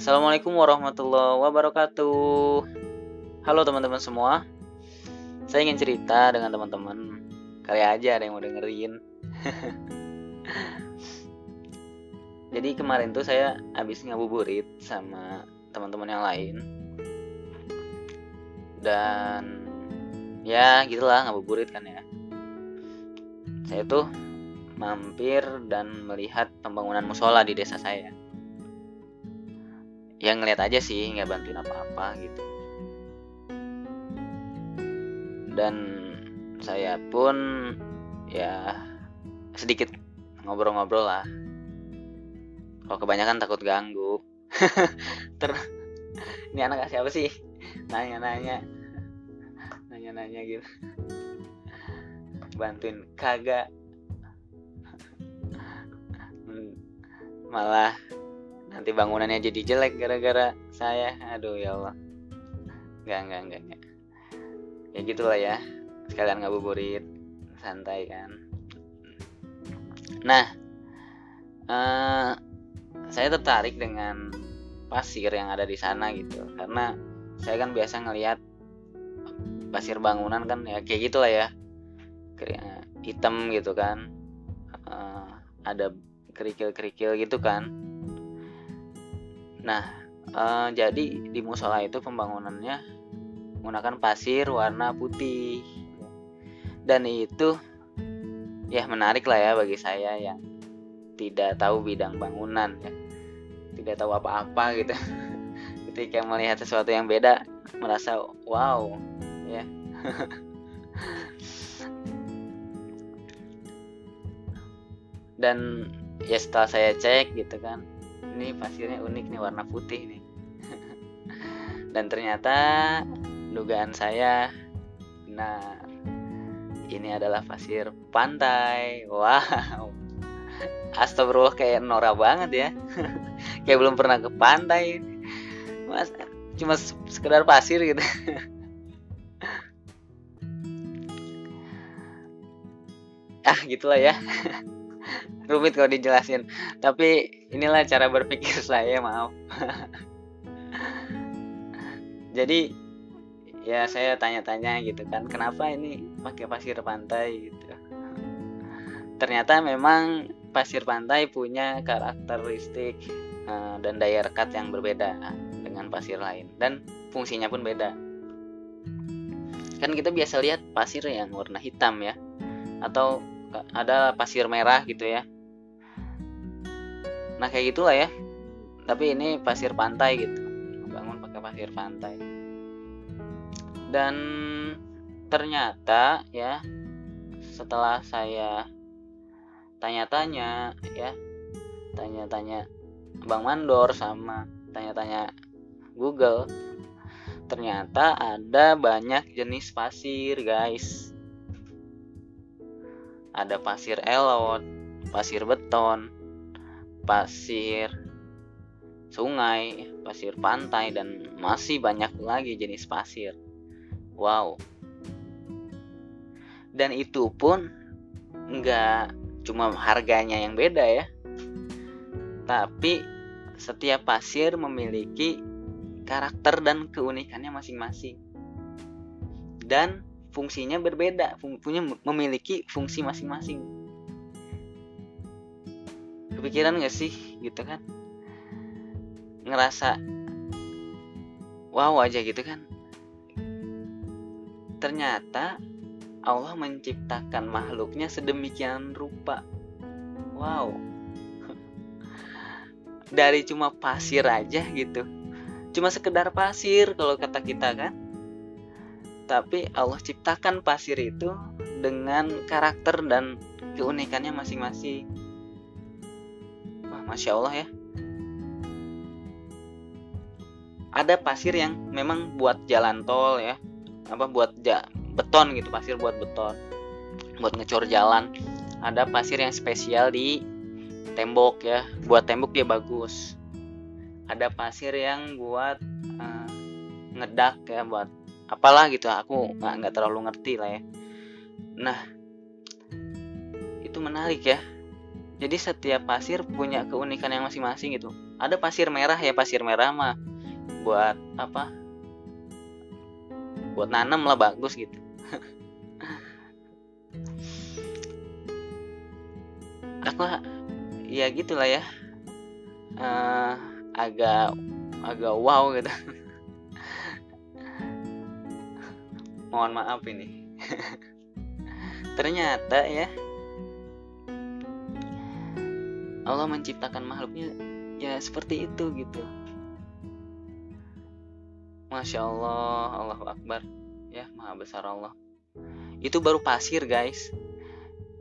Assalamualaikum warahmatullahi wabarakatuh. Halo teman-teman semua. Saya ingin cerita dengan teman-teman. Kali aja ada yang mau dengerin. Jadi kemarin tuh saya habis ngabuburit sama teman-teman yang lain. Dan ya gitulah ngabuburit kan ya. Saya tuh mampir dan melihat pembangunan musola di desa saya ya ngeliat aja sih nggak bantuin apa-apa gitu. Dan saya pun ya sedikit ngobrol-ngobrol lah. Kalau kebanyakan takut ganggu. Ter ini anak siapa sih? Nanya-nanya. Nanya-nanya gitu. Bantuin kagak. Malah nanti bangunannya jadi jelek gara-gara saya. Aduh ya Allah. Nggak nggak nggak nggak. Ya gitulah ya. Sekalian ngabuburit santai kan. Nah uh, saya tertarik dengan pasir yang ada di sana gitu. Karena saya kan biasa ngelihat pasir bangunan kan ya kayak gitulah ya. Hitam gitu kan. Uh, ada kerikil-kerikil gitu kan Nah, uh, jadi di musola itu pembangunannya menggunakan pasir warna putih. Dan itu ya menarik lah ya bagi saya yang tidak tahu bidang bangunan ya. Tidak tahu apa-apa gitu. Ketika melihat sesuatu yang beda merasa wow ya. Dan ya setelah saya cek gitu kan ini pasirnya unik nih warna putih nih. Dan ternyata dugaan saya benar. Ini adalah pasir pantai. Wow astagfirullah kayak Nora banget ya. Kayak belum pernah ke pantai mas cuma sekedar pasir gitu. Ah gitulah ya rumit kalau dijelasin. Tapi inilah cara berpikir saya maaf. Jadi ya saya tanya-tanya gitu kan kenapa ini pakai pasir pantai? gitu. Ternyata memang pasir pantai punya karakteristik uh, dan daya rekat yang berbeda dengan pasir lain dan fungsinya pun beda. Kan kita biasa lihat pasir yang warna hitam ya atau ada pasir merah gitu ya nah kayak gitulah ya. Tapi ini pasir pantai gitu. Bangun pakai pasir pantai. Dan ternyata ya setelah saya tanya-tanya ya tanya-tanya Bang Mandor sama tanya-tanya Google ternyata ada banyak jenis pasir guys. Ada pasir elot pasir beton pasir sungai, pasir pantai, dan masih banyak lagi jenis pasir. Wow. Dan itu pun nggak cuma harganya yang beda ya. Tapi setiap pasir memiliki karakter dan keunikannya masing-masing. Dan fungsinya berbeda, punya memiliki fungsi masing-masing kepikiran gak sih gitu kan? Ngerasa wow aja gitu kan? Ternyata Allah menciptakan makhluknya sedemikian rupa. Wow. Dari cuma pasir aja gitu. Cuma sekedar pasir kalau kata kita kan. Tapi Allah ciptakan pasir itu dengan karakter dan keunikannya masing-masing masya Allah ya. Ada pasir yang memang buat jalan tol ya. Apa buat ja, beton gitu pasir buat beton. Buat ngecor jalan. Ada pasir yang spesial di tembok ya. Buat tembok dia bagus. Ada pasir yang buat uh, ngedak ya buat apalah gitu. Aku nggak nggak terlalu ngerti lah ya. Nah itu menarik ya jadi setiap pasir punya keunikan yang masing-masing gitu. Ada pasir merah ya pasir merah mah buat apa? Buat nanam lah bagus gitu. Aku ya gitulah ya. Uh, agak agak wow gitu. Mohon maaf ini. Ternyata ya Allah menciptakan makhluknya ya seperti itu gitu. Masya Allah Allahu Akbar. Ya maha besar Allah. Itu baru pasir guys.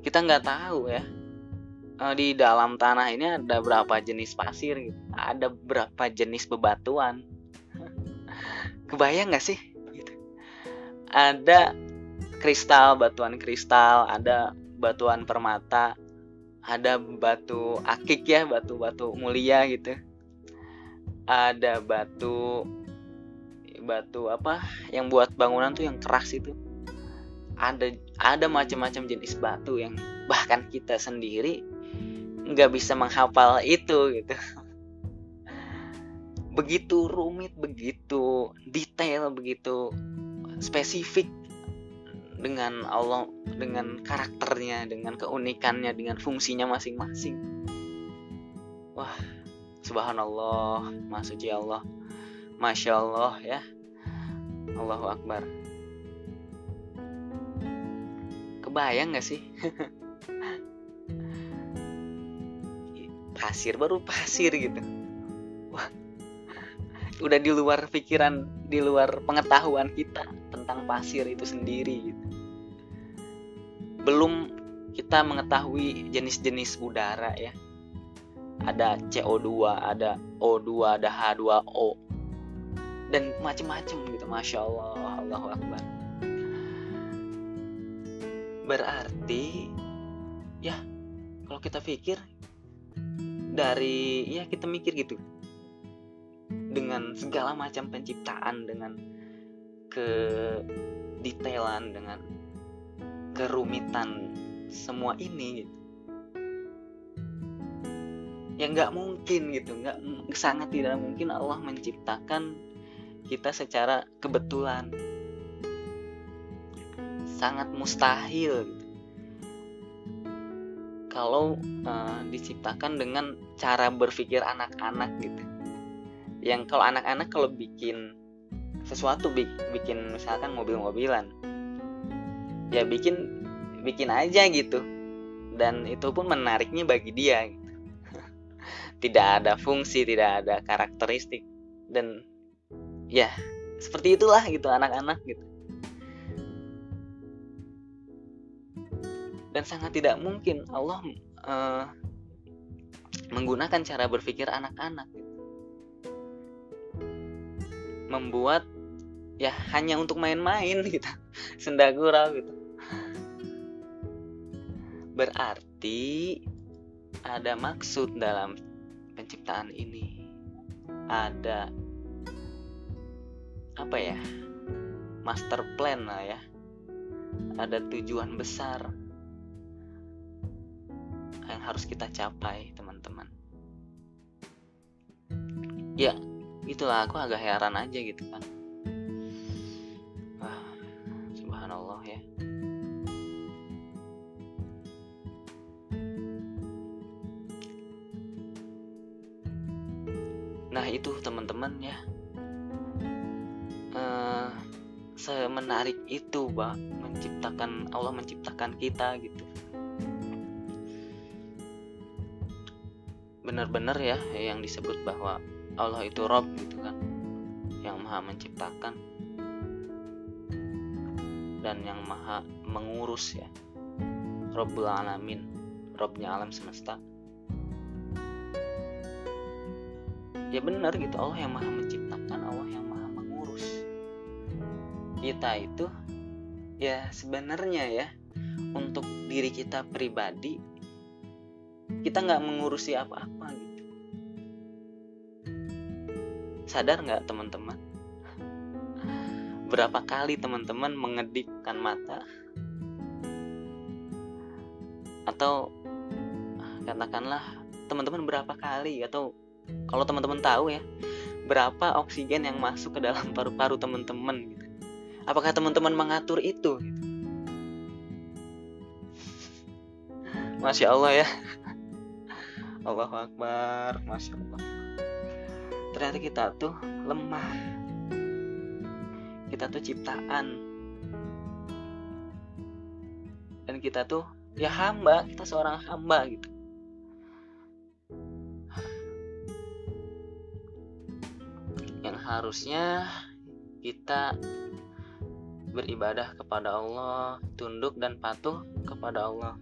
Kita nggak tahu ya. Eh, di dalam tanah ini ada berapa jenis pasir gitu. ada berapa jenis bebatuan. Kebayang nggak sih? Gitu. ada kristal batuan kristal. Ada batuan permata ada batu akik ya batu-batu mulia gitu. Ada batu batu apa yang buat bangunan tuh yang keras itu. Ada ada macam-macam jenis batu yang bahkan kita sendiri nggak bisa menghafal itu gitu. Begitu rumit begitu detail begitu spesifik dengan Allah dengan karakternya dengan keunikannya dengan fungsinya masing-masing. Wah subhanallah masuci Allah. Masya Allah ya. Allahu Akbar. Kebayang gak sih? Pasir baru pasir gitu. Wah. Udah di luar pikiran di luar pengetahuan kita tentang pasir itu sendiri gitu belum kita mengetahui jenis-jenis udara ya ada CO2 ada O2 ada H2O dan macam-macam gitu Masya Allah Allahu Akbar. Berarti ya kalau kita pikir dari ya kita mikir gitu dengan segala macam penciptaan dengan kedetailan dengan kerumitan semua ini gitu. Ya nggak mungkin gitu nggak sangat tidak mungkin Allah menciptakan kita secara kebetulan. Sangat mustahil gitu. kalau uh, diciptakan dengan cara berpikir anak-anak gitu. Yang kalau anak-anak kalau bikin sesuatu bikin misalkan mobil-mobilan ya bikin bikin aja gitu. Dan itu pun menariknya bagi dia gitu. tidak ada fungsi tidak ada karakteristik. Dan ya seperti itulah gitu anak-anak gitu. Dan sangat tidak mungkin Allah uh, menggunakan cara berpikir anak-anak gitu. Membuat ya hanya untuk main-main gitu senda gurau gitu. Berarti ada maksud dalam penciptaan ini. Ada apa ya? Master plan lah ya. Ada tujuan besar yang harus kita capai teman-teman. Ya itulah. Aku agak heran aja gitu kan subhanallah ya. Nah itu teman-teman ya. Uh, semenarik itu bah menciptakan Allah menciptakan kita gitu. Benar-benar ya yang disebut bahwa Allah itu Rob gitu kan yang maha menciptakan dan yang maha mengurus ya. Robbul Alamin Robnya alam semesta. Ya benar gitu Allah yang maha menciptakan Allah yang maha mengurus. Kita itu ya sebenarnya ya untuk diri kita pribadi kita nggak mengurusi apa-apa gitu. Sadar nggak teman-teman berapa kali teman-teman mengedipkan mata? Atau katakanlah teman-teman berapa kali? Atau kalau teman-teman tahu ya berapa oksigen yang masuk ke dalam paru-paru teman-teman gitu. Apakah teman-teman mengatur itu? Gitu? Masya Allah ya. Allahu Akbar Masya Allah. Ternyata kita tuh lemah kita tuh ciptaan. Dan kita tuh ya hamba kita seorang hamba gitu. Yang harusnya kita beribadah kepada Allah tunduk dan patuh kepada Allah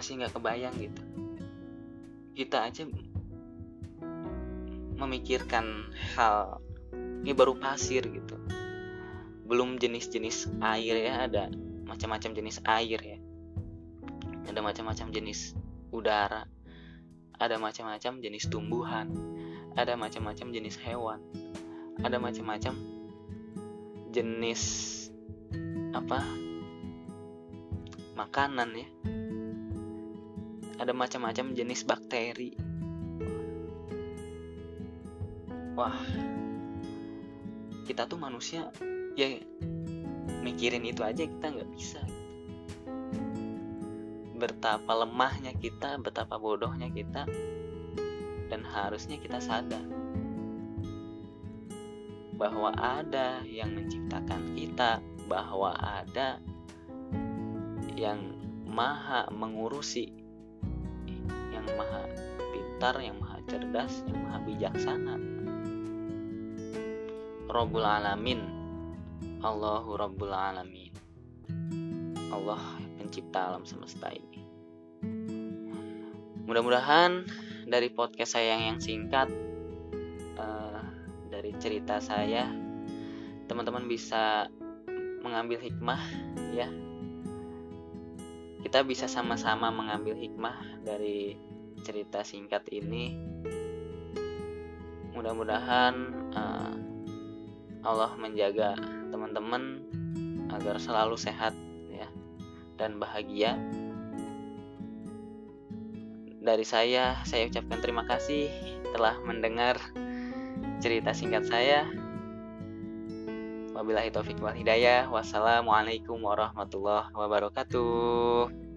Masih nggak kebayang gitu. Kita aja Memikirkan hal Ini baru pasir gitu. Belum jenis-jenis air ya Ada macam-macam jenis air ya. Ada macam-macam jenis udara Ada macam-macam jenis tumbuhan Ada macam-macam jenis hewan Ada macam-macam jenis apa makanan ya ada macam-macam jenis bakteri. Wah. Kita tuh manusia ya mikirin itu aja kita nggak bisa. Betapa lemahnya kita betapa bodohnya kita dan harusnya kita sadar bahwa ada yang menciptakan kita, bahwa ada yang maha mengurusi, yang maha pintar, yang maha cerdas, yang maha bijaksana. Rabbul Alamin, Allahu Rabbul Alamin. Allah pencipta alam semesta ini. Mudah-mudahan dari podcast saya yang singkat dari cerita saya teman-teman bisa mengambil hikmah ya kita bisa sama-sama mengambil hikmah dari cerita singkat ini mudah-mudahan uh, Allah menjaga teman-teman agar selalu sehat ya dan bahagia dari saya saya ucapkan terima kasih telah mendengar cerita singkat saya. Wabillahi taufiq wal hidayah. Wassalamualaikum warahmatullahi wabarakatuh.